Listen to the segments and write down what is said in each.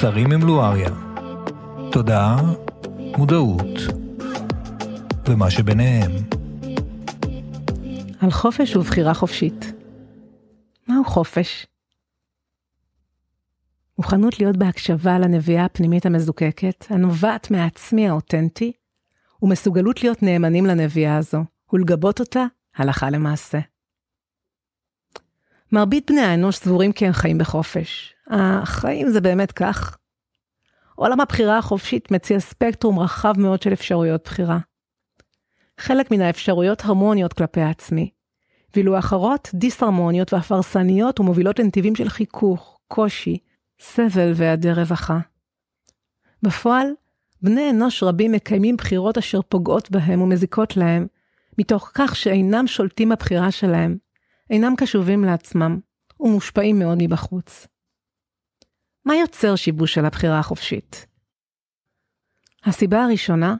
צרים עם לואריה. תודעה, מודעות, ומה שביניהם. על חופש ובחירה חופשית. מהו חופש? מוכנות להיות בהקשבה לנביאה הפנימית המזוקקת, הנובעת מהעצמי האותנטי, ומסוגלות להיות נאמנים לנביאה הזו, ולגבות אותה הלכה למעשה. מרבית בני האנוש סבורים כי הם חיים בחופש. החיים זה באמת כך. עולם הבחירה החופשית מציע ספקטרום רחב מאוד של אפשרויות בחירה. חלק מן האפשרויות הרמוניות כלפי העצמי, ואילו אחרות דיסהרמוניות ואף הרסניות ומובילות לנתיבים של חיכוך, קושי, סבל והיעדר רווחה. בפועל, בני אנוש רבים מקיימים בחירות אשר פוגעות בהם ומזיקות להם, מתוך כך שאינם שולטים בבחירה שלהם, אינם קשובים לעצמם, ומושפעים מאוד מבחוץ. מה יוצר שיבוש של הבחירה החופשית? הסיבה הראשונה,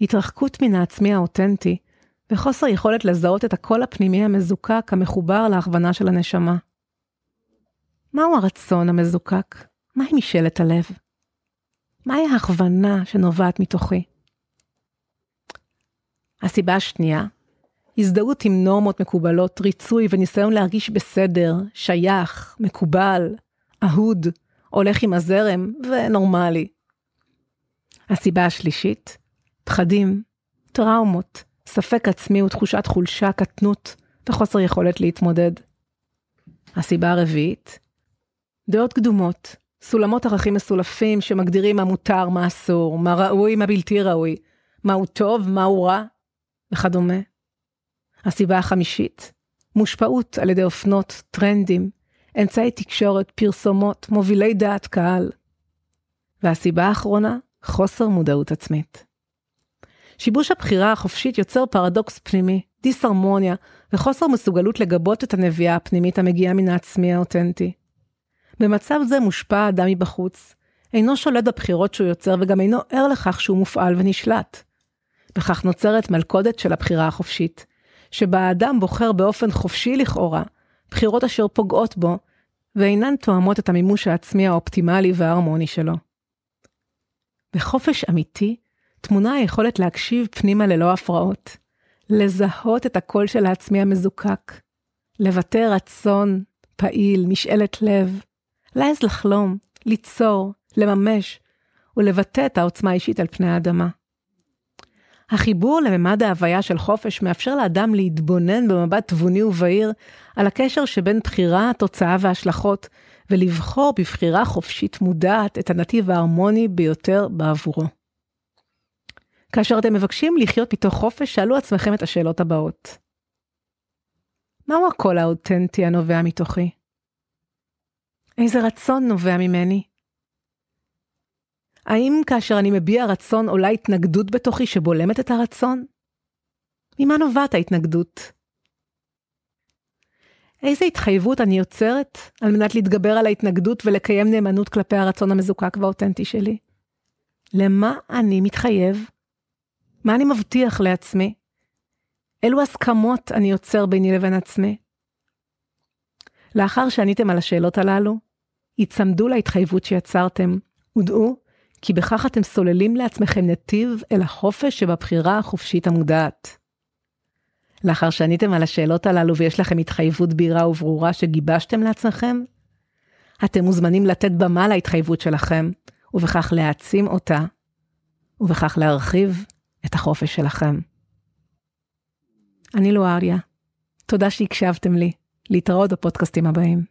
התרחקות מן העצמי האותנטי, וחוסר יכולת לזהות את הקול הפנימי המזוקק המחובר להכוונה של הנשמה. מהו הרצון המזוקק? מהי משאלת הלב? מהי ההכוונה שנובעת מתוכי? הסיבה השנייה, הזדהות עם נורמות מקובלות, ריצוי וניסיון להרגיש בסדר, שייך, מקובל, אהוד, הולך עם הזרם ונורמלי. הסיבה השלישית, פחדים, טראומות, ספק עצמי ותחושת חולשה, קטנות וחוסר יכולת להתמודד. הסיבה הרביעית, דעות קדומות, סולמות ערכים מסולפים שמגדירים מה מותר, מה אסור, מה ראוי, מה בלתי ראוי, מהו טוב, מהו רע, וכדומה. הסיבה החמישית, מושפעות על ידי אופנות, טרנדים, אמצעי תקשורת, פרסומות, מובילי דעת קהל. והסיבה האחרונה, חוסר מודעות עצמית. שיבוש הבחירה החופשית יוצר פרדוקס פנימי, דיסהרמוניה וחוסר מסוגלות לגבות את הנביאה הפנימית המגיעה מן העצמי האותנטי. במצב זה מושפע האדם מבחוץ, אינו שולט בבחירות שהוא יוצר וגם אינו ער לכך שהוא מופעל ונשלט. בכך נוצרת מלכודת של הבחירה החופשית, שבה האדם בוחר באופן חופשי לכאורה, בחירות אשר פוגעות בו, ואינן תואמות את המימוש העצמי האופטימלי וההרמוני שלו. בחופש אמיתי, תמונה היכולת להקשיב פנימה ללא הפרעות, לזהות את הקול של העצמי המזוקק, לבטא רצון, פעיל, משאלת לב, להעז לחלום, ליצור, לממש, ולבטא את העוצמה האישית על פני האדמה. החיבור לממד ההוויה של חופש מאפשר לאדם להתבונן במבט תבוני ובהיר על הקשר שבין בחירה, תוצאה והשלכות, ולבחור בבחירה חופשית מודעת את הנתיב ההרמוני ביותר בעבורו. כאשר אתם מבקשים לחיות מתוך חופש, שאלו עצמכם את השאלות הבאות. מהו הקול האותנטי הנובע מתוכי? איזה רצון נובע ממני? האם כאשר אני מביע רצון עולה התנגדות בתוכי שבולמת את הרצון? ממה נובעת ההתנגדות? איזה התחייבות אני יוצרת על מנת להתגבר על ההתנגדות ולקיים נאמנות כלפי הרצון המזוקק והאותנטי שלי? למה אני מתחייב? מה אני מבטיח לעצמי? אילו הסכמות אני יוצר ביני לבין עצמי? לאחר שעניתם על השאלות הללו, היצמדו להתחייבות שיצרתם, ודעו כי בכך אתם סוללים לעצמכם נתיב אל החופש שבבחירה החופשית המודעת. לאחר שעניתם על השאלות הללו ויש לכם התחייבות בהירה וברורה שגיבשתם לעצמכם, אתם מוזמנים לתת במה להתחייבות שלכם, ובכך להעצים אותה, ובכך להרחיב את החופש שלכם. אני לואריה, תודה שהקשבתם לי, להתראות בפודקאסטים הבאים.